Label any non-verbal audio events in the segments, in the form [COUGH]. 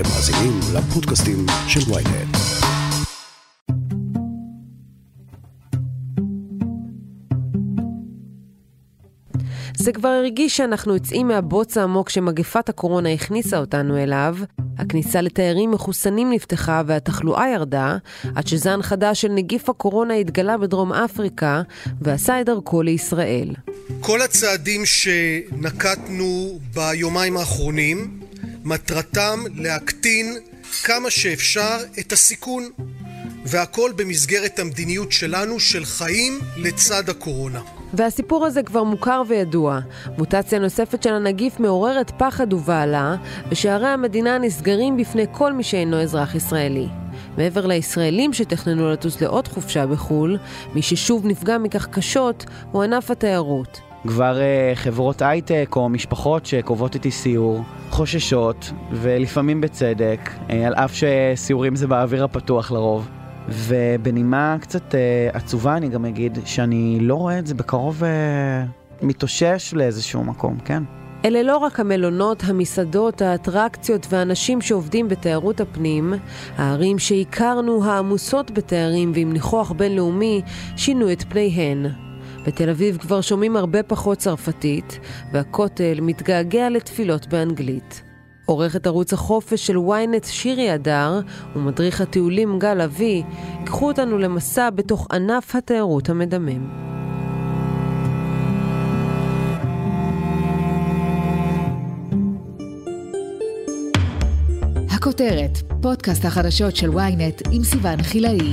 אתם מאזינים לפודקאסטים של ויינט. זה כבר הרגיש שאנחנו יוצאים מהבוץ העמוק שמגפת הקורונה הכניסה אותנו אליו. הכניסה לתיירים מחוסנים נפתחה והתחלואה ירדה, עד שזן חדש של נגיף הקורונה התגלה בדרום אפריקה ועשה את דרכו לישראל. כל הצעדים שנקטנו ביומיים האחרונים, מטרתם להקטין כמה שאפשר את הסיכון, והכל במסגרת המדיניות שלנו של חיים לצד הקורונה. והסיפור הזה כבר מוכר וידוע. מוטציה נוספת של הנגיף מעוררת פחד ובהלה, ושערי המדינה נסגרים בפני כל מי שאינו אזרח ישראלי. מעבר לישראלים שתכננו לטוס לעוד חופשה בחו"ל, מי ששוב נפגע מכך קשות הוא ענף התיירות. כבר uh, חברות הייטק או משפחות שקובעות איתי סיור חוששות, ולפעמים בצדק, uh, על אף שסיורים זה באוויר הפתוח לרוב. ובנימה קצת uh, עצובה אני גם אגיד שאני לא רואה את זה בקרוב uh, מתאושש לאיזשהו מקום, כן? אלה לא רק המלונות, המסעדות, האטרקציות והאנשים שעובדים בתיירות הפנים, הערים שהכרנו העמוסות בתיירים ועם ניחוח בינלאומי שינו את פניהן. בתל אביב כבר שומעים הרבה פחות צרפתית, והכותל מתגעגע לתפילות באנגלית. עורכת ערוץ החופש של ynet שירי הדר ומדריך הטיולים גל אבי, ייקחו אותנו למסע בתוך ענף התיירות המדמם. הכותרת, פודקאסט החדשות של ynet עם סיון חילאי.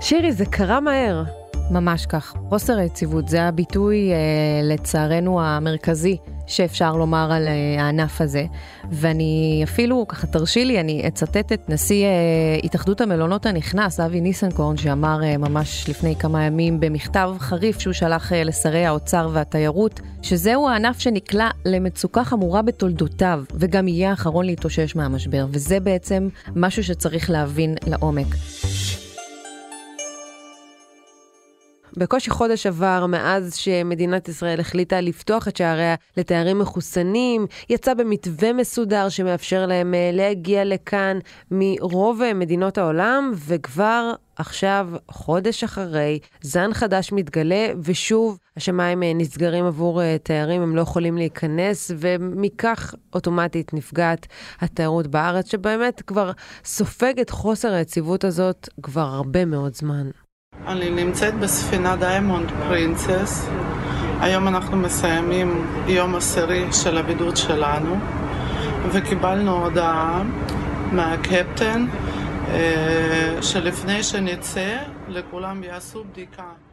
שירי, זה קרה מהר. ממש כך. חוסר היציבות זה הביטוי, אה, לצערנו, המרכזי שאפשר לומר על אה, הענף הזה. ואני אפילו, ככה תרשי לי, אני אצטט את נשיא אה, התאחדות המלונות הנכנס, אבי ניסנקורן, שאמר אה, ממש לפני כמה ימים במכתב חריף שהוא שלח אה, לשרי האוצר והתיירות, שזהו הענף שנקלע למצוקה חמורה בתולדותיו, וגם יהיה האחרון להתאושש מהמשבר. וזה בעצם משהו שצריך להבין לעומק. בקושי חודש עבר מאז שמדינת ישראל החליטה לפתוח את שעריה לתיירים מחוסנים, יצא במתווה מסודר שמאפשר להם אה, להגיע לכאן מרוב אה, מדינות העולם, וכבר עכשיו, חודש אחרי, זן חדש מתגלה, ושוב השמיים אה, נסגרים עבור תיירים, הם לא יכולים להיכנס, ומכך אוטומטית נפגעת התיירות בארץ, שבאמת כבר סופגת חוסר היציבות הזאת כבר הרבה מאוד זמן. אני נמצאת בספינה דיימונד פרינסס. היום אנחנו מסיימים יום עשירי של הבידוד שלנו, וקיבלנו הודעה מהקפטן אה, שלפני שנצא, לכולם יעשו בדיקה.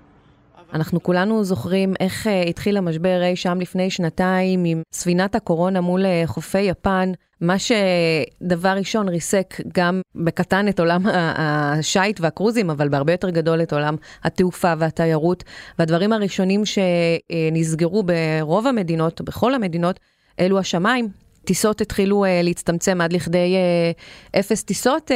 אנחנו כולנו זוכרים איך אה, התחיל המשבר אי שם לפני שנתיים עם ספינת הקורונה מול אה, חופי יפן, מה שדבר ראשון ריסק גם בקטן את עולם השיט והקרוזים, אבל בהרבה יותר גדול את עולם התעופה והתיירות. והדברים הראשונים שנסגרו ברוב המדינות, בכל המדינות, אלו השמיים, טיסות התחילו uh, להצטמצם עד לכדי uh, אפס טיסות, uh,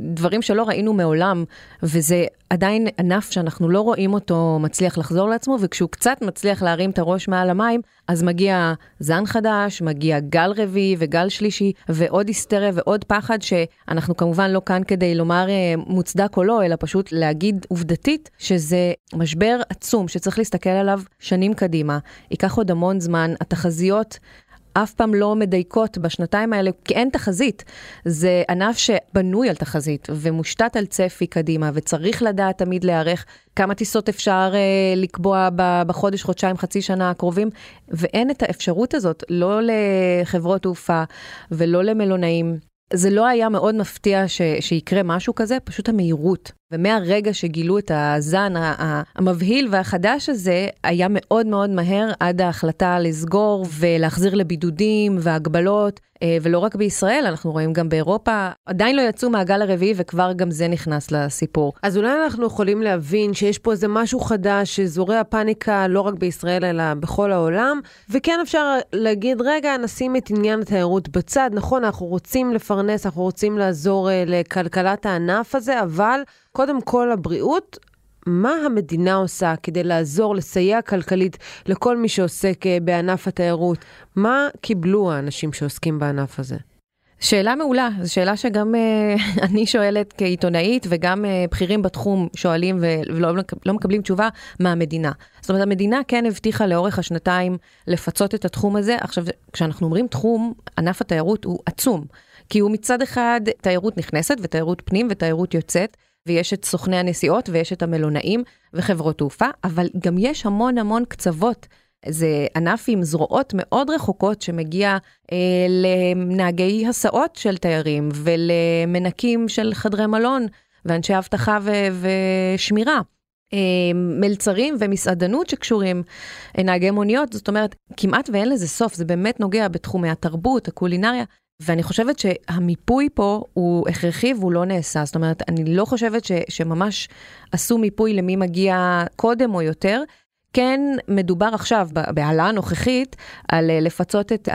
דברים שלא ראינו מעולם, וזה עדיין ענף שאנחנו לא רואים אותו מצליח לחזור לעצמו, וכשהוא קצת מצליח להרים את הראש מעל המים, אז מגיע זן חדש, מגיע גל רביעי וגל שלישי, ועוד היסטריה ועוד פחד, שאנחנו כמובן לא כאן כדי לומר uh, מוצדק או לא, אלא פשוט להגיד עובדתית שזה משבר עצום שצריך להסתכל עליו שנים קדימה. ייקח עוד המון זמן, התחזיות אף פעם לא מדייקות בשנתיים האלה, כי אין תחזית. זה ענף שבנוי על תחזית ומושתת על צפי קדימה, וצריך לדעת תמיד להיערך כמה טיסות אפשר אה, לקבוע בחודש, חודשיים, חצי שנה הקרובים, ואין את האפשרות הזאת, לא לחברות תעופה ולא למלונאים. זה לא היה מאוד מפתיע ש, שיקרה משהו כזה, פשוט המהירות. ומהרגע שגילו את הזן המבהיל והחדש הזה, היה מאוד מאוד מהר עד ההחלטה לסגור ולהחזיר לבידודים והגבלות. אה, ולא רק בישראל, אנחנו רואים גם באירופה, עדיין לא יצאו מהגל הרביעי וכבר גם זה נכנס לסיפור. אז אולי אנחנו יכולים להבין שיש פה איזה משהו חדש שזורע פאניקה לא רק בישראל אלא בכל העולם, וכן אפשר להגיד, רגע, נשים את עניין התיירות בצד, נכון, אנחנו רוצים לפרנס, אנחנו רוצים לעזור uh, לכלכלת הענף הזה, אבל קודם כל הבריאות, מה המדינה עושה כדי לעזור, לסייע כלכלית לכל מי שעוסק אה, בענף התיירות? מה קיבלו האנשים שעוסקים בענף הזה? שאלה מעולה, זו שאלה שגם uh, [LAUGHS] אני שואלת כעיתונאית וגם uh, בכירים בתחום שואלים ולא לא מקבלים תשובה מהמדינה. זאת אומרת, המדינה כן הבטיחה לאורך השנתיים לפצות את התחום הזה. עכשיו, כשאנחנו אומרים תחום, ענף התיירות הוא עצום, כי הוא מצד אחד תיירות נכנסת ותיירות פנים ותיירות יוצאת. ויש את סוכני הנסיעות ויש את המלונאים וחברות תעופה, אבל גם יש המון המון קצוות זה ענף עם זרועות מאוד רחוקות שמגיע אה, לנהגי הסעות של תיירים ולמנקים של חדרי מלון ואנשי אבטחה ו- ושמירה. אה, מלצרים ומסעדנות שקשורים, אה, נהגי מוניות, זאת אומרת, כמעט ואין לזה סוף, זה באמת נוגע בתחומי התרבות, הקולינריה, ואני חושבת שהמיפוי פה הוא הכרחי והוא לא נעשה. זאת אומרת, אני לא חושבת ש, שממש עשו מיפוי למי מגיע קודם או יותר, כן מדובר עכשיו, בהעלאה הנוכחית, על אה, לפצות את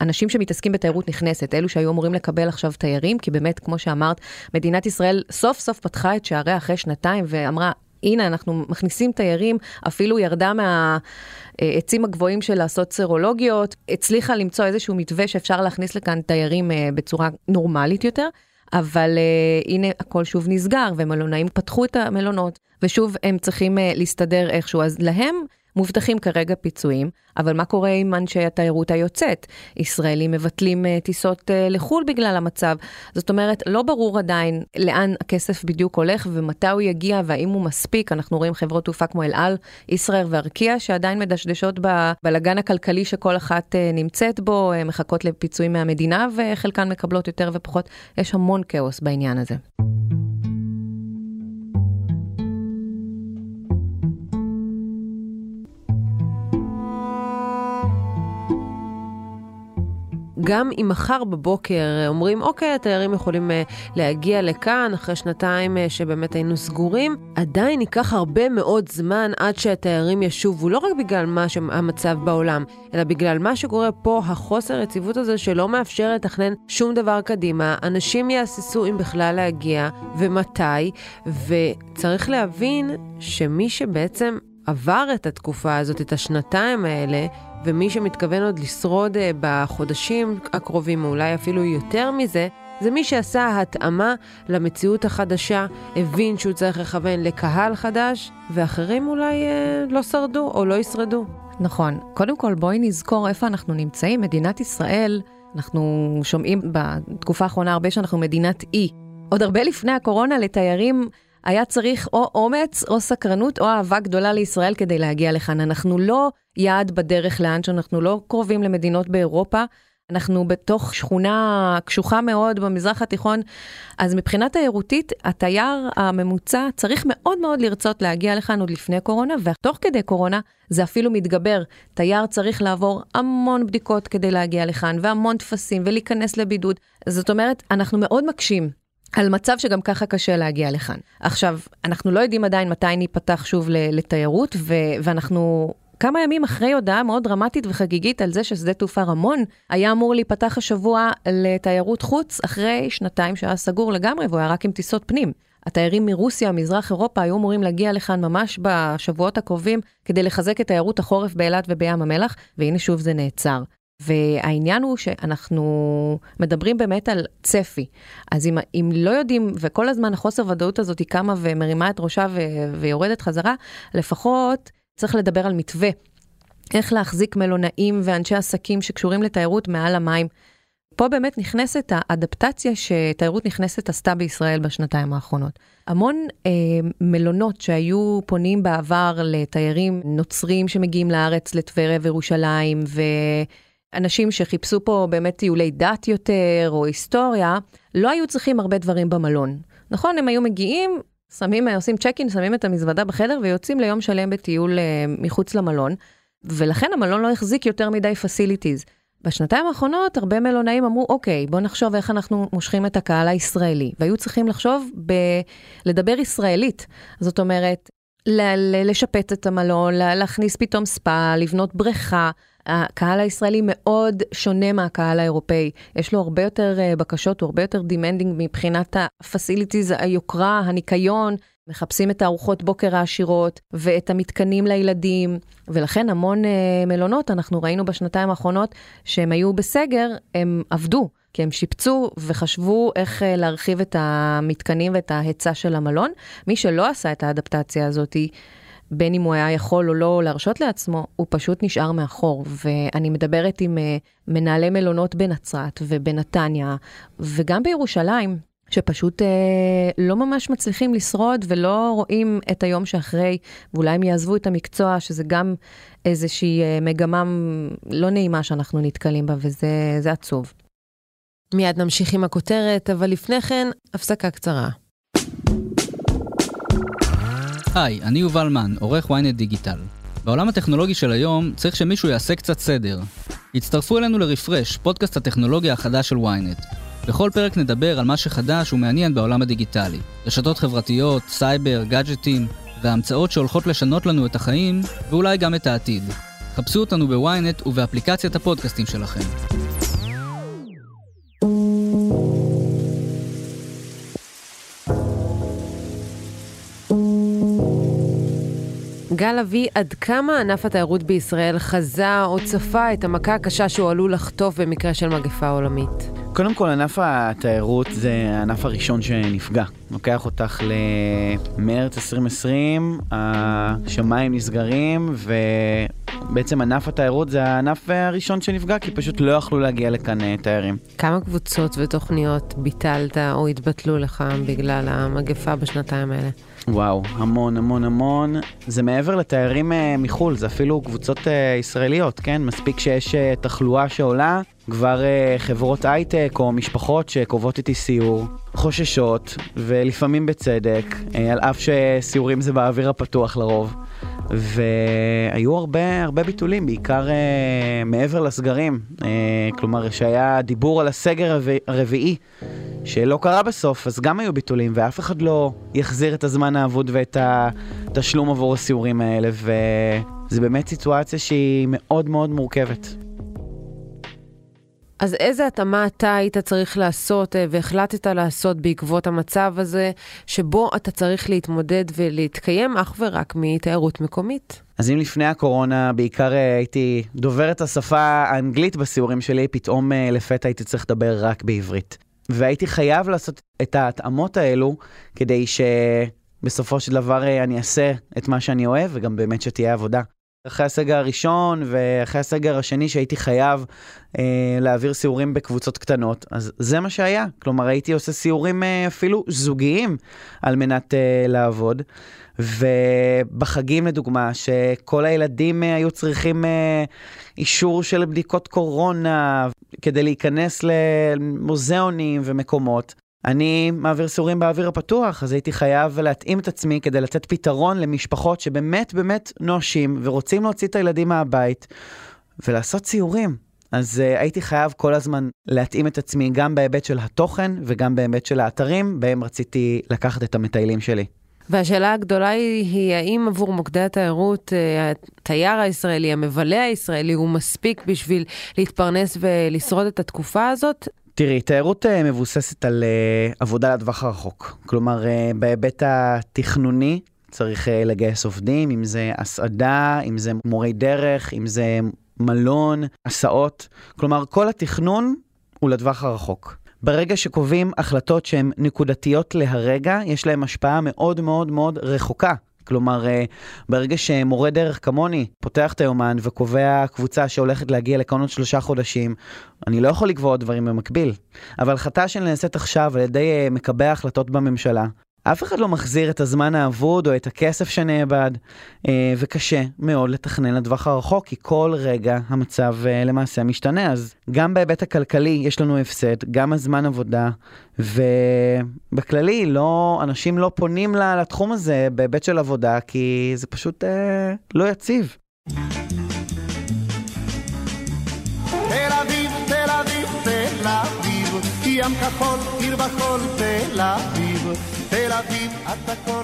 האנשים שמתעסקים בתיירות נכנסת, אלו שהיו אמורים לקבל עכשיו תיירים, כי באמת, כמו שאמרת, מדינת ישראל סוף סוף פתחה את שעריה אחרי שנתיים ואמרה, הנה, אנחנו מכניסים תיירים, אפילו ירדה מהעצים הגבוהים של לעשות סרולוגיות, הצליחה למצוא איזשהו מתווה שאפשר להכניס לכאן תיירים אה, בצורה נורמלית יותר. אבל uh, הנה הכל שוב נסגר ומלונאים פתחו את המלונות ושוב הם צריכים uh, להסתדר איכשהו אז להם מובטחים כרגע פיצויים, אבל מה קורה עם אנשי התיירות היוצאת? ישראלים מבטלים uh, טיסות uh, לחו"ל בגלל המצב. זאת אומרת, לא ברור עדיין לאן הכסף בדיוק הולך ומתי הוא יגיע והאם הוא מספיק. אנחנו רואים חברות תעופה כמו אל על, ישראייר וארקיע שעדיין מדשדשות בבלגן הכלכלי שכל אחת uh, נמצאת בו, מחכות לפיצויים מהמדינה וחלקן מקבלות יותר ופחות. יש המון כאוס בעניין הזה. גם אם מחר בבוקר אומרים, אוקיי, התיירים יכולים uh, להגיע לכאן אחרי שנתיים uh, שבאמת היינו סגורים, עדיין ייקח הרבה מאוד זמן עד שהתיירים ישובו, לא רק בגלל מה שהמצב בעולם, אלא בגלל מה שקורה פה, החוסר יציבות הזה שלא מאפשר לתכנן שום דבר קדימה. אנשים יהססו אם בכלל להגיע ומתי, וצריך להבין שמי שבעצם עבר את התקופה הזאת, את השנתיים האלה, ומי שמתכוון עוד לשרוד אה, בחודשים הקרובים, או אולי אפילו יותר מזה, זה מי שעשה התאמה למציאות החדשה, הבין שהוא צריך לכוון לקהל חדש, ואחרים אולי אה, לא שרדו או לא ישרדו. נכון. קודם כל, בואי נזכור איפה אנחנו נמצאים. מדינת ישראל, אנחנו שומעים בתקופה האחרונה הרבה שאנחנו מדינת אי. עוד הרבה לפני הקורונה לתיירים היה צריך או אומץ או סקרנות או אהבה גדולה לישראל כדי להגיע לכאן. אנחנו לא יעד בדרך לאן שאנחנו לא קרובים למדינות באירופה. אנחנו בתוך שכונה קשוחה מאוד במזרח התיכון, אז מבחינה תיירותית, התייר הממוצע צריך מאוד מאוד לרצות להגיע לכאן עוד לפני קורונה, ותוך כדי קורונה זה אפילו מתגבר. תייר צריך לעבור המון בדיקות כדי להגיע לכאן, והמון טפסים, ולהיכנס לבידוד. זאת אומרת, אנחנו מאוד מקשים על מצב שגם ככה קשה להגיע לכאן. עכשיו, אנחנו לא יודעים עדיין מתי ניפתח שוב לתיירות, ו- ואנחנו כמה ימים אחרי הודעה מאוד דרמטית וחגיגית על זה ששדה תעופה רמון היה אמור להיפתח השבוע לתיירות חוץ, אחרי שנתיים שהיה סגור לגמרי והוא היה רק עם טיסות פנים. התיירים מרוסיה, מזרח אירופה, היו אמורים להגיע לכאן ממש בשבועות הקרובים כדי לחזק את תיירות החורף באילת ובים המלח, והנה שוב זה נעצר. והעניין הוא שאנחנו מדברים באמת על צפי. אז אם, לא יודעים, וכל הזמן החוסר ודאות הזאת היא קמה ומרימה את ראשה ו, ויורדת חזרה, לפחות צריך לדבר על מתווה. איך להחזיק מלונאים ואנשי עסקים שקשורים לתיירות מעל המים. פה באמת נכנסת האדפטציה שתיירות נכנסת עשתה בישראל בשנתיים האחרונות. המון אה, מלונות שהיו פונים בעבר לתיירים נוצרים שמגיעים לארץ, לטבריה וירושלים, ואנשים שחיפשו פה באמת טיולי דת יותר או היסטוריה, לא היו צריכים הרבה דברים במלון. נכון, הם היו מגיעים, שמים, עושים צ'ק אין, שמים את המזוודה בחדר ויוצאים ליום שלם בטיול uh, מחוץ למלון, ולכן המלון לא החזיק יותר מדי פסיליטיז. בשנתיים האחרונות הרבה מלונאים אמרו, אוקיי, בוא נחשוב איך אנחנו מושכים את הקהל הישראלי, והיו צריכים לחשוב ב... לדבר ישראלית. זאת אומרת, ל- לשפץ את המלון, להכניס פתאום ספא, לבנות בריכה. הקהל הישראלי מאוד שונה מהקהל האירופאי. יש לו הרבה יותר uh, בקשות, הוא הרבה יותר demanding מבחינת ה-facilities, היוקרה, הניקיון. מחפשים את הארוחות בוקר העשירות ואת המתקנים לילדים, ולכן המון uh, מלונות, אנחנו ראינו בשנתיים האחרונות שהם היו בסגר, הם עבדו. כי הם שיפצו וחשבו איך אה, להרחיב את המתקנים ואת ההיצע של המלון. מי שלא עשה את האדפטציה הזאת, בין אם הוא היה יכול או לא להרשות לעצמו, הוא פשוט נשאר מאחור. ואני מדברת עם אה, מנהלי מלונות בנצרת ובנתניה, וגם בירושלים, שפשוט אה, לא ממש מצליחים לשרוד ולא רואים את היום שאחרי, ואולי הם יעזבו את המקצוע, שזה גם איזושהי אה, מגמה לא נעימה שאנחנו נתקלים בה, וזה עצוב. מיד נמשיך עם הכותרת, אבל לפני כן, הפסקה קצרה. היי, אני יובל מן, עורך ynet דיגיטל. בעולם הטכנולוגי של היום צריך שמישהו יעשה קצת סדר. הצטרפו אלינו לרפרש, פודקאסט הטכנולוגיה החדש של ynet. בכל פרק נדבר על מה שחדש ומעניין בעולם הדיגיטלי. רשתות חברתיות, סייבר, גאדג'טים, וההמצאות שהולכות לשנות לנו את החיים, ואולי גם את העתיד. חפשו אותנו בוויינט ובאפליקציית הפודקאסטים שלכם. גל אבי, עד כמה ענף התיירות בישראל חזה או צפה את המכה הקשה שהוא עלול לחטוף במקרה של מגפה עולמית? קודם כל, ענף התיירות זה הענף הראשון שנפגע. לוקח אותך למרץ 2020, השמיים נסגרים, ובעצם ענף התיירות זה הענף הראשון שנפגע, כי פשוט לא יכלו להגיע לכאן אה, תיירים. כמה קבוצות ותוכניות ביטלת או התבטלו לך בגלל המגפה בשנתיים האלה? וואו, המון, המון, המון. זה מעבר לתיירים uh, מחו"ל, זה אפילו קבוצות uh, ישראליות, כן? מספיק שיש uh, תחלואה שעולה, כבר uh, חברות הייטק או משפחות שקובעות איתי סיור, חוששות, ולפעמים בצדק, uh, על אף שסיורים זה באוויר הפתוח לרוב. והיו הרבה, הרבה ביטולים, בעיקר uh, מעבר לסגרים. Uh, כלומר, שהיה דיבור על הסגר הרביעי, שלא קרה בסוף, אז גם היו ביטולים, ואף אחד לא יחזיר את הזמן האבוד ואת התשלום עבור הסיורים האלה, וזה באמת סיטואציה שהיא מאוד מאוד מורכבת. אז איזה התאמה אתה היית צריך לעשות אה, והחלטת לעשות בעקבות המצב הזה, שבו אתה צריך להתמודד ולהתקיים אך ורק מתיירות מקומית? אז אם לפני הקורונה בעיקר אה, הייתי דובר את השפה האנגלית בסיורים שלי, פתאום אה, לפתע הייתי צריך לדבר רק בעברית. והייתי חייב לעשות את ההתאמות האלו כדי שבסופו של דבר אני אעשה את מה שאני אוהב וגם באמת שתהיה עבודה. אחרי הסגר הראשון ואחרי הסגר השני שהייתי חייב אה, להעביר סיורים בקבוצות קטנות, אז זה מה שהיה. כלומר, הייתי עושה סיורים אה, אפילו זוגיים על מנת אה, לעבוד. ובחגים לדוגמה, שכל הילדים אה, היו צריכים אה, אישור של בדיקות קורונה כדי להיכנס למוזיאונים ומקומות. אני מעביר סיורים באוויר הפתוח, אז הייתי חייב להתאים את עצמי כדי לתת פתרון למשפחות שבאמת באמת נואשים ורוצים להוציא את הילדים מהבית ולעשות סיורים. אז uh, הייתי חייב כל הזמן להתאים את עצמי גם בהיבט של התוכן וגם בהיבט של האתרים, בהם רציתי לקחת את המטיילים שלי. והשאלה הגדולה היא, היא האם עבור מוקדי התיירות, אה, התייר הישראלי, המבלה הישראלי, הוא מספיק בשביל להתפרנס ולשרוד את התקופה הזאת? תראי, תיירות uh, מבוססת על uh, עבודה לטווח הרחוק. כלומר, uh, בהיבט התכנוני צריך לגייס עובדים, אם זה הסעדה, אם זה מורי דרך, אם זה מלון, הסעות. כלומר, כל התכנון הוא לטווח הרחוק. ברגע שקובעים החלטות שהן נקודתיות להרגע, יש להן השפעה מאוד מאוד מאוד רחוקה. כלומר, אה, ברגע שמורה דרך כמוני פותח את היומן וקובע קבוצה שהולכת להגיע לכאן עוד שלושה חודשים, אני לא יכול לקבוע דברים במקביל. אבל החלטה שנעשית עכשיו על ידי אה, מקבעי ההחלטות בממשלה, אף אחד לא מחזיר את הזמן האבוד או את הכסף שנאבד, אה, וקשה מאוד לתכנן לטווח הרחוק, כי כל רגע המצב אה, למעשה משתנה. אז גם בהיבט הכלכלי יש לנו הפסד, גם הזמן עבודה, ובכללי לא, אנשים לא פונים לתחום הזה בהיבט של עבודה, כי זה פשוט אה, לא יציב. ים כחול, עיר בחול, תל אביב.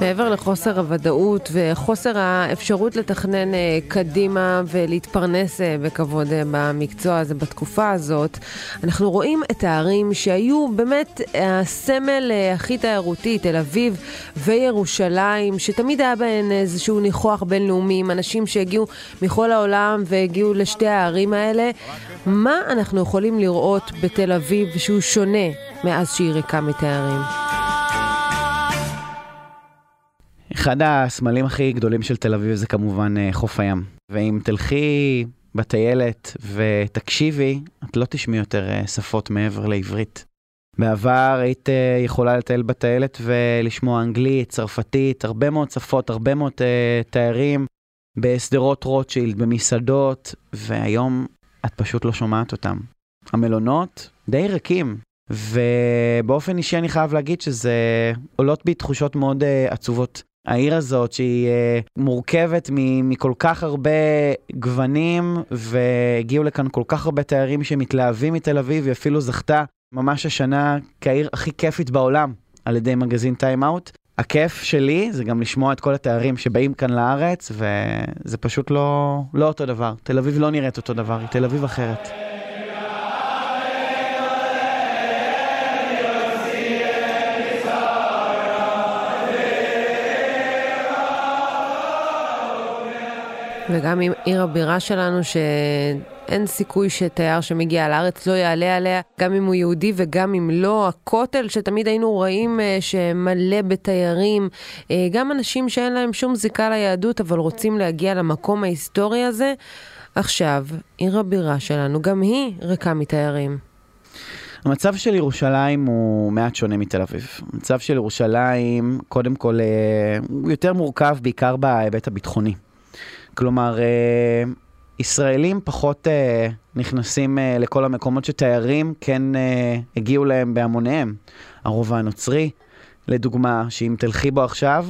מעבר לחוסר הוודאות וחוסר האפשרות לתכנן אה, קדימה ולהתפרנס אה, בכבוד אה, במקצוע הזה בתקופה הזאת, אנחנו רואים את הערים שהיו באמת הסמל הכי תיירותי, תל אביב וירושלים, שתמיד היה בהן איזשהו ניחוח בינלאומי עם אנשים שהגיעו מכל העולם והגיעו לשתי הערים האלה. מה אנחנו יכולים לראות בתל אביב שהוא שונה מאז שהיא ריקה מתיירים? אחד הסמלים הכי גדולים של תל אביב זה כמובן אה, חוף הים. ואם תלכי בטיילת ותקשיבי, את לא תשמעי יותר אה, שפות מעבר לעברית. בעבר היית אה, יכולה לטייל בטיילת ולשמוע אנגלית, צרפתית, הרבה מאוד שפות, הרבה מאוד תיירים בשדרות רוטשילד, במסעדות, והיום את פשוט לא שומעת אותם. המלונות די ריקים, ובאופן אישי אני חייב להגיד שזה עולות בי תחושות מאוד uh, עצובות. העיר הזאת שהיא uh, מורכבת מכל כך הרבה גוונים והגיעו לכאן כל כך הרבה תיירים שמתלהבים מתל אביב, היא אפילו זכתה ממש השנה כעיר הכי כיפית בעולם על ידי מגזין טיים אאוט. הכיף שלי זה גם לשמוע את כל התיירים שבאים כאן לארץ וזה פשוט לא, לא אותו דבר. תל אביב לא נראית אותו דבר, היא תל אביב אחרת. וגם עם עיר הבירה שלנו, שאין סיכוי שתייר שמגיע לארץ לא יעלה עליה, גם אם הוא יהודי וגם אם לא. הכותל, שתמיד היינו רואים אה, שמלא בתיירים, אה, גם אנשים שאין להם שום זיקה ליהדות, אבל רוצים להגיע למקום ההיסטורי הזה. עכשיו, עיר הבירה שלנו, גם היא ריקה מתיירים. המצב של ירושלים הוא מעט שונה מתל אביב. המצב של ירושלים, קודם כל, אה, הוא יותר מורכב בעיקר בהיבט הביטחוני. כלומר, אה, ישראלים פחות אה, נכנסים אה, לכל המקומות שתיירים כן הגיעו להם בהמוניהם. הרובע הנוצרי, לדוגמה, שאם תלכי בו עכשיו,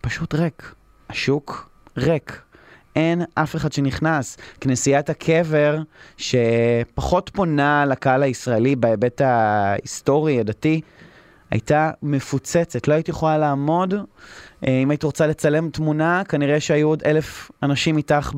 פשוט ריק. השוק ריק. אין אף אחד שנכנס. כנסיית הקבר, שפחות פונה לקהל הישראלי בהיבט ההיסטורי, הדתי, הייתה מפוצצת. לא הייתי יכולה לעמוד אה, אם היית רוצה לצלם תמונה, כנראה שהיו עוד אלף אנשים איתך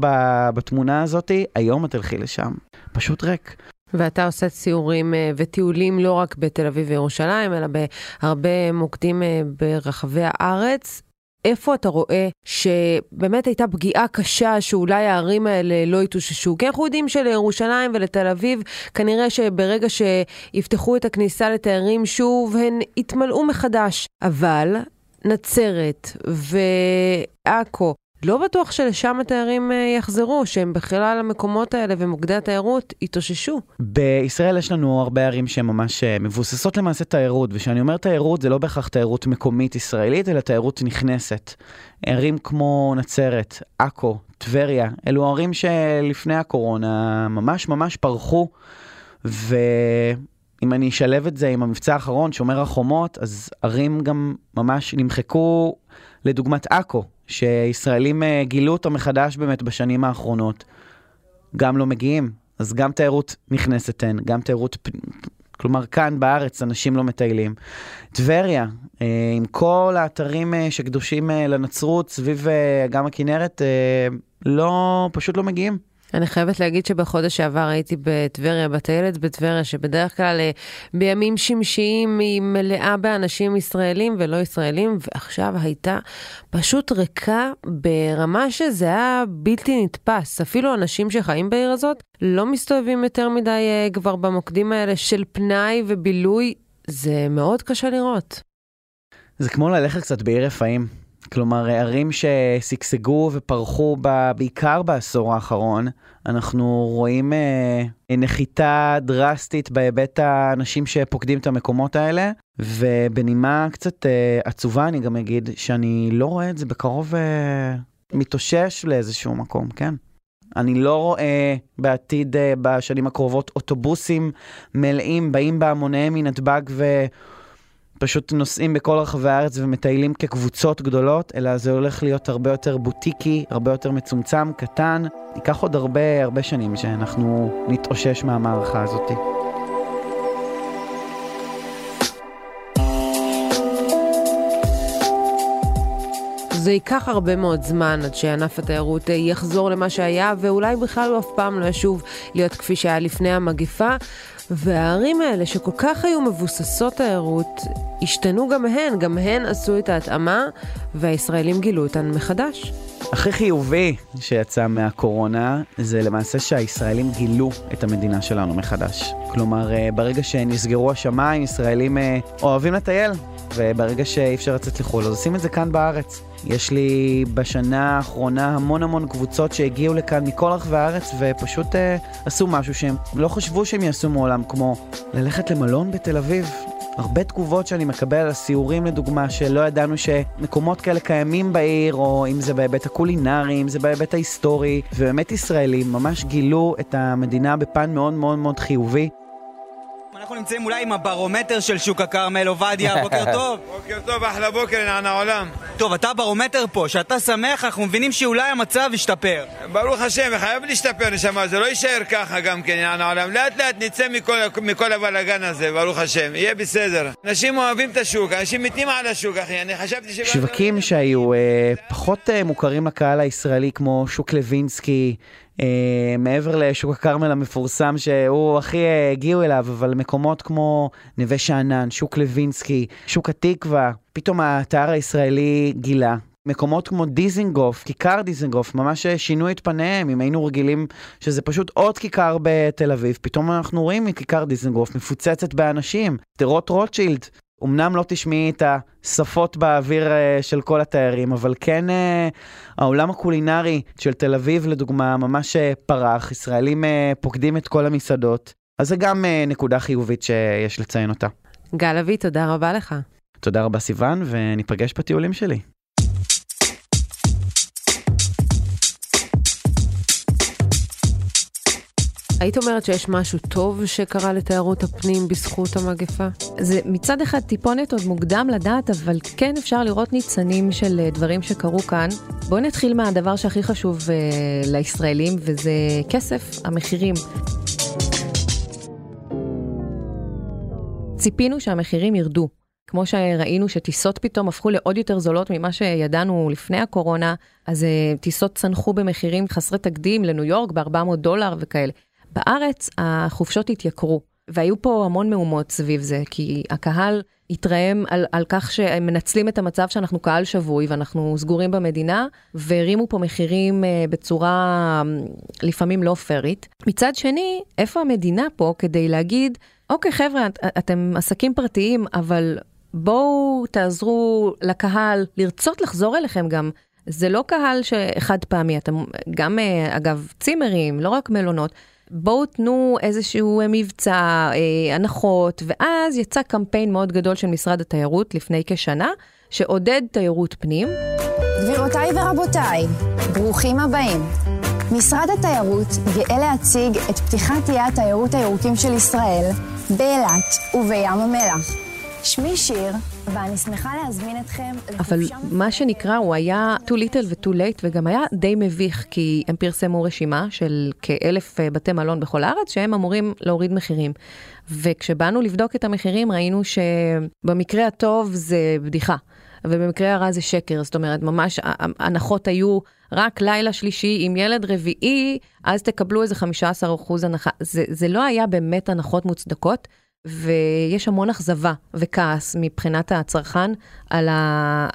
בתמונה הזאת, היום את תלכי לשם. פשוט ריק. ואתה עושה ציורים אה, וטיולים לא רק בתל אביב וירושלים, אלא בהרבה מוקדים אה, ברחבי הארץ. איפה אתה רואה שבאמת הייתה פגיעה קשה שאולי הערים האלה לא התאוששו? כי אנחנו יודעים שלירושלים ולתל אביב, כנראה שברגע שיפתחו את הכניסה לתיירים שוב, הן יתמלאו מחדש. אבל נצרת ועכו, לא בטוח שלשם התיירים אה, יחזרו, שהם בכלל המקומות האלה ומוקדי התיירות יתאוששו. בישראל יש לנו הרבה ערים שהן ממש אה, מבוססות למעשה תיירות, וכשאני אומר תיירות זה לא בהכרח תיירות מקומית ישראלית, אלא תיירות נכנסת. ערים כמו נצרת, עכו, טבריה, אלו ערים שלפני הקורונה ממש ממש פרחו, ו... אם אני אשלב את זה עם המבצע האחרון, שומר החומות, אז ערים גם ממש נמחקו, לדוגמת עכו, שישראלים אה, גילו אותו מחדש באמת בשנים האחרונות, גם לא מגיעים. אז גם תיירות נכנסת הן, גם תיירות, כלומר כאן בארץ אנשים לא מטיילים. טבריה, אה, עם כל האתרים אה, שקדושים לנצרות סביב אגם הכנרת, לא, פשוט לא מגיעים. אני חייבת להגיד שבחודש שעבר הייתי בטבריה, בטיילת בטבריה, שבדרך כלל אה, בימים שמשיים היא מלאה באנשים ישראלים ולא ישראלים, ועכשיו הייתה פשוט ריקה ברמה שזה היה בלתי נתפס. אפילו אנשים שחיים בעיר הזאת לא מסתובבים יותר מדי אה, כבר במוקדים האלה של פנאי ובילוי, זה מאוד קשה לראות. זה כמו ללכת קצת בעיר רפאים. כלומר, ערים ששגשגו ופרחו ב, בעיקר בעשור האחרון, אנחנו רואים אה, נחיתה דרסטית בהיבט האנשים שפוקדים את המקומות האלה, ובנימה קצת אה, עצובה אני גם אגיד שאני לא רואה את זה בקרוב אה, מתאושש לאיזשהו מקום, כן? אני לא רואה בעתיד, אה, בשנים הקרובות, אוטובוסים מלאים, באים בהמוניהם מנתב"ג. פשוט נוסעים בכל רחבי הארץ ומטיילים כקבוצות גדולות, אלא זה הולך להיות הרבה יותר בוטיקי, הרבה יותר מצומצם, קטן. ייקח עוד הרבה הרבה שנים שאנחנו נתאושש מהמערכה הזאת. זה ייקח הרבה מאוד זמן עד שענף התיירות אה, יחזור למה שהיה, ואולי בכלל הוא אף פעם לא ישוב להיות כפי שהיה לפני המגיפה. והערים האלה, שכל כך היו מבוססות תיירות, השתנו גם הן, גם הן עשו את ההתאמה, והישראלים גילו אותן מחדש. הכי חיובי שיצא מהקורונה זה למעשה שהישראלים גילו את המדינה שלנו מחדש. כלומר, אה, ברגע שנסגרו השמיים, ישראלים אה, אוהבים לטייל, וברגע שאי אפשר לצאת לחו"ל, אז עושים את זה כאן בארץ. יש לי בשנה האחרונה המון המון קבוצות שהגיעו לכאן מכל רחבי הארץ ופשוט אה, עשו משהו שהם לא חשבו שהם יעשו מעולם, כמו ללכת למלון בתל אביב, הרבה תגובות שאני מקבל על הסיורים לדוגמה, שלא ידענו שמקומות כאלה קיימים בעיר, או אם זה בהיבט הקולינרי, אם זה בהיבט ההיסטורי, ובאמת ישראלים ממש גילו את המדינה בפן מאוד מאוד מאוד חיובי. אנחנו נמצאים אולי עם הברומטר של שוק הכרמל, עובדיה, בוקר [LAUGHS] טוב. בוקר טוב, אחלה בוקר, ענן העולם. טוב, אתה ברומטר פה, שאתה שמח, אנחנו מבינים שאולי המצב ישתפר. ברוך השם, חייב להשתפר, נשמה, זה לא יישאר ככה גם כן, ענן העולם. לאט לאט נצא מכל, מכל הבלאגן הזה, ברוך השם, יהיה בסדר. אנשים אוהבים את השוק, אנשים מתים על השוק, אחי, אני חשבתי ש... שווקים שהיו אה, פחות אה, מוכרים לקהל הישראלי, כמו שוק לוינסקי, מעבר לשוק הכרמל המפורסם שהוא הכי אה, הגיעו אליו, אבל מקומות כמו נווה שאנן, שוק לוינסקי, שוק התקווה, פתאום האתר הישראלי גילה. מקומות כמו דיזינגוף, כיכר דיזינגוף, ממש שינו את פניהם, אם היינו רגילים שזה פשוט עוד כיכר בתל אביב, פתאום אנחנו רואים מכיכר דיזינגוף מפוצצת באנשים, שדרות רוטשילד, אמנם לא תשמעי את השפות באוויר uh, של כל התיירים, אבל כן uh, העולם הקולינרי של תל אביב, לדוגמה, ממש uh, פרח, ישראלים פוקדים את כל המסעדות, אז זה גם נקודה חיובית שיש לציין אותה. גל אבי, תודה רבה לך. תודה רבה סיוון, וניפגש בטיולים שלי. היית אומרת שיש משהו טוב שקרה לתיירות הפנים בזכות המגפה? זה מצד אחד טיפונת עוד מוקדם לדעת, אבל כן אפשר לראות ניצנים של אה, דברים שקרו כאן. בואו נתחיל מהדבר שהכי חשוב uh, לישראלים, וזה כסף, המחירים. ציפינו שהמחירים ירדו. כמו שראינו שטיסות פתאום הפכו לעוד יותר זולות ממה שידענו לפני הקורונה, אז uh, טיסות צנחו במחירים חסרי תקדים לניו יורק ב-400 דולר וכאלה. בארץ החופשות התייקרו, והיו פה המון מהומות סביב זה, כי הקהל התרעם על, על כך שהם מנצלים את המצב שאנחנו קהל שבוי ואנחנו סגורים במדינה, והרימו פה מחירים uh, בצורה um, לפעמים לא פיירית. מצד שני, איפה המדינה פה כדי להגיד, אוקיי חבר'ה, את, אתם עסקים פרטיים, אבל בואו תעזרו לקהל לרצות לחזור אליכם גם. זה לא קהל שחד פעמי, אתם גם, uh, אגב, צימרים, לא רק מלונות. בואו תנו איזשהו אה, מבצע, אה, הנחות, ואז יצא קמפיין מאוד גדול של משרד התיירות לפני כשנה, שעודד תיירות פנים. גבירותיי ורבותיי, ברוכים הבאים. משרד התיירות גאה להציג את פתיחת איי התיירות הירוקים של ישראל באילת ובים המלח. שמי שיר, ואני שמחה להזמין אתכם אבל מה שנקרא, הוא היה too little ו-too late, וגם היה די מביך, כי הם פרסמו רשימה של כאלף אה, בתי מלון בכל הארץ, שהם אמורים להוריד מחירים. וכשבאנו לבדוק את המחירים, ראינו שבמקרה הטוב זה בדיחה. ובמקרה הרע זה שקר, זאת אומרת, ממש הנחות היו רק לילה שלישי עם ילד רביעי, אז תקבלו איזה 15% הנחה. זה, זה לא היה באמת הנחות מוצדקות, ויש המון אכזבה וכעס מבחינת הצרכן על,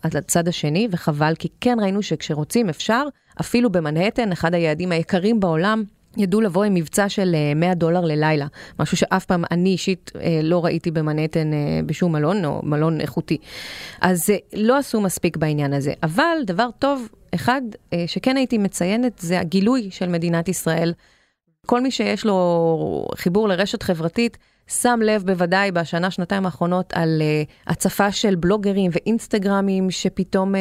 הצד השני, וחבל, כי כן ראינו שכשרוצים אפשר, אפילו במנהטן, אחד היעדים היקרים בעולם, ידעו לבוא עם מבצע של 100 אה, דולר ללילה, משהו שאף פעם אני אישית אה, לא ראיתי במנהטן אה, בשום מלון, או מלון איכותי. אז לא עשו מספיק בעניין הזה. אבל דבר טוב, אחד שכן הייתי מציינת, זה הגילוי של מדינת ישראל. כל מי שיש לו חיבור לרשת חברתית, שם לב בוודאי בשנה, שנתיים האחרונות על uh, הצפה של בלוגרים ואינסטגרמים שפתאום uh,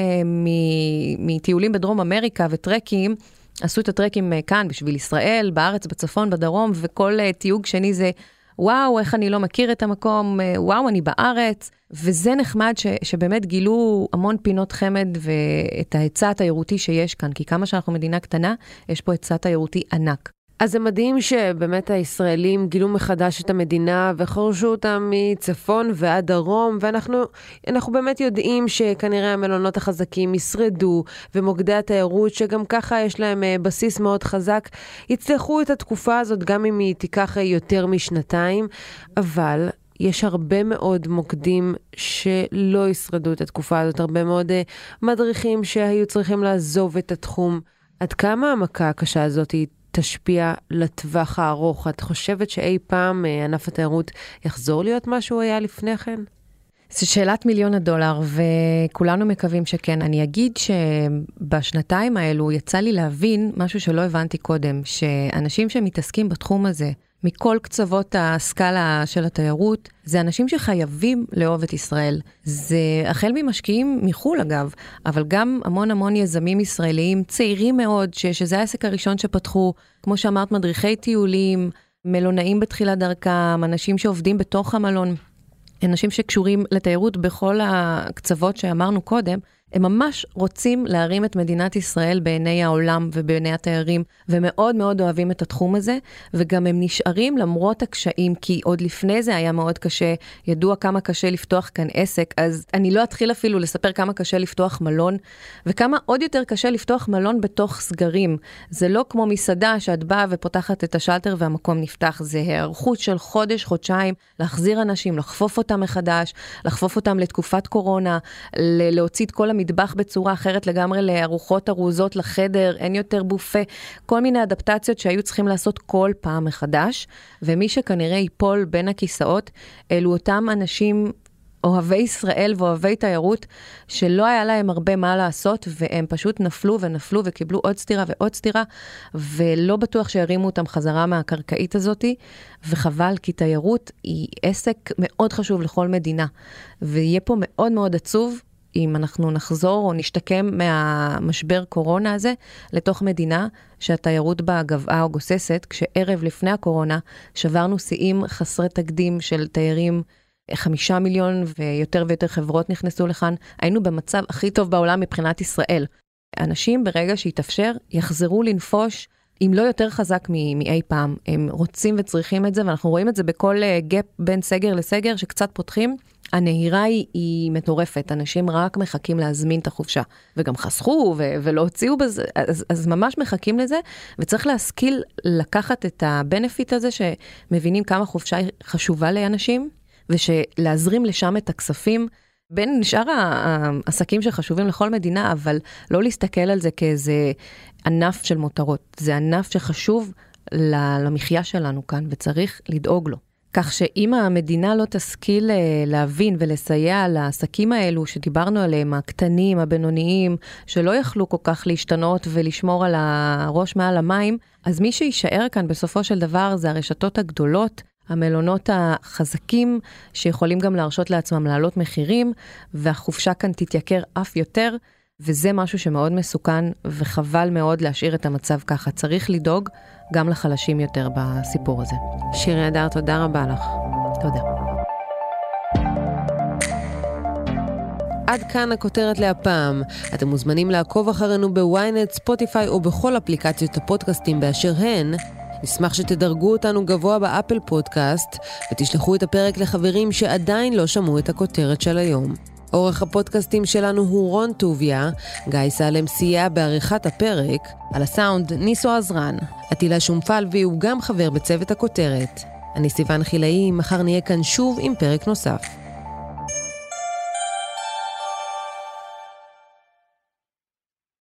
מטיולים בדרום אמריקה וטרקים, עשו את הטרקים uh, כאן בשביל ישראל, בארץ, בצפון, בדרום, וכל uh, תיוג שני זה, וואו, איך אני לא מכיר את המקום, uh, וואו, אני בארץ. וזה נחמד ש, שבאמת גילו המון פינות חמד ואת ההיצע התיירותי שיש כאן, כי כמה שאנחנו מדינה קטנה, יש פה היצע תיירותי ענק. אז זה מדהים שבאמת הישראלים גילו מחדש את המדינה וחורשו אותה מצפון ועד דרום, ואנחנו באמת יודעים שכנראה המלונות החזקים ישרדו, ומוקדי התיירות, שגם ככה יש להם אה, בסיס מאוד חזק, יצלחו את התקופה הזאת גם אם היא תיקח אה, יותר משנתיים, אבל יש הרבה מאוד מוקדים שלא ישרדו את התקופה הזאת, הרבה מאוד uh, מדריכים שהיו צריכים לעזוב את התחום. עד כמה המכה הקשה הזאת תשפיע לטווח הארוך? את חושבת שאי פעם uh, ענף התיירות יחזור להיות מה שהוא היה לפני כן? זו שאלת מיליון הדולר, וכולנו מקווים שכן. אני אגיד שבשנתיים האלו יצא לי להבין משהו שלא הבנתי קודם, שאנשים שמתעסקים בתחום הזה, מכל קצוות הסקאלה של התיירות, זה אנשים שחייבים לאהוב את ישראל. זה החל ממשקיעים מחו"ל אגב, אבל גם המון המון יזמים ישראליים צעירים מאוד, ש, שזה העסק הראשון שפתחו, כמו שאמרת, מדריכי טיולים, מלונאים בתחילת דרכם, אנשים שעובדים בתוך המלון. אנשים שקשורים לתיירות בכל הקצוות שאמרנו קודם, הם ממש רוצים להרים את מדינת ישראל בעיני העולם ובעיני התיירים, ומאוד מאוד אוהבים את התחום הזה, וגם הם נשארים למרות הקשיים, כי עוד לפני זה היה מאוד קשה, ידוע כמה קשה לפתוח כאן עסק, אז אני לא אתחיל אפילו לספר כמה קשה לפתוח מלון, וכמה עוד יותר קשה לפתוח מלון בתוך סגרים. זה לא כמו מסעדה שאת באה ופותחת את השלטר והמקום נפתח, זה היערכות של חודש, חודשיים, להחזיר אנשים, לחפוף אותם מחדש, לחפוף אותם לתקופת קורונה, להוציא את כל המטבח בצורה אחרת לגמרי לארוחות ארוזות לחדר, אין יותר בופה, כל מיני אדפטציות שהיו צריכים לעשות כל פעם מחדש, ומי שכנראה ייפול בין הכיסאות, אלו אותם אנשים אוהבי ישראל ואוהבי תיירות, שלא היה להם הרבה מה לעשות, והם פשוט נפלו ונפלו וקיבלו עוד סטירה ועוד סטירה, ולא בטוח שירימו אותם חזרה מהקרקעית הזאתי, וחבל, כי תיירות היא עסק מאוד חשוב לכל מדינה, ויהיה פה מאוד מאוד עצוב אם אנחנו נחזור או נשתקם מהמשבר קורונה הזה לתוך מדינה שהתיירות בה גבעה או גוססת, כשערב לפני הקורונה שברנו שיאים חסרי תקדים של תיירים. חמישה מיליון ויותר ויותר חברות נכנסו לכאן, היינו במצב הכי טוב בעולם מבחינת ישראל. אנשים ברגע שיתאפשר יחזרו לנפוש אם לא יותר חזק מאי פעם. הם רוצים וצריכים את זה, ואנחנו רואים את זה בכל גאפ אה, בין סגר לסגר, שקצת פותחים. הנהירה היא, היא מטורפת, אנשים רק מחכים להזמין את החופשה, וגם חסכו ו- ולא הוציאו בזה, אז, אז ממש מחכים לזה, וצריך להשכיל לקחת את הבנפיט הזה, שמבינים כמה חופשה היא חשובה לאנשים, ושלהזרים לשם את הכספים. בין שאר העסקים שחשובים לכל מדינה, אבל לא להסתכל על זה כאיזה ענף של מותרות. זה ענף שחשוב למחיה שלנו כאן, וצריך לדאוג לו. כך שאם המדינה לא תשכיל אה, להבין ולסייע לעסקים האלו שדיברנו עליהם, הקטנים, הבינוניים, שלא יכלו כל כך להשתנות ולשמור על הראש מעל המים, אז מי שיישאר כאן בסופו של דבר זה הרשתות הגדולות, המלונות החזקים, שיכולים גם להרשות לעצמם להעלות מחירים, והחופשה כאן תתייקר אף יותר. וזה משהו שמאוד מסוכן, וחבל מאוד להשאיר את המצב ככה. צריך לדאוג גם לחלשים יותר בסיפור הזה. שירי הדר, תודה רבה לך. תודה. עד כאן הכותרת להפעם. אתם מוזמנים לעקוב אחרינו בוויינט, ספוטיפיי או בכל אפליקציות הפודקאסטים באשר הן. נשמח שתדרגו אותנו גבוה באפל פודקאסט ותשלחו את הפרק לחברים שעדיין לא שמעו את הכותרת של היום. עורך הפודקאסטים שלנו הוא רון טוביה, גיא סלם סייע בעריכת הפרק, על הסאונד ניסו עזרן, עטילה שומפלבי הוא גם חבר בצוות הכותרת. אני סיוון חילאי, מחר נהיה כאן שוב עם פרק נוסף.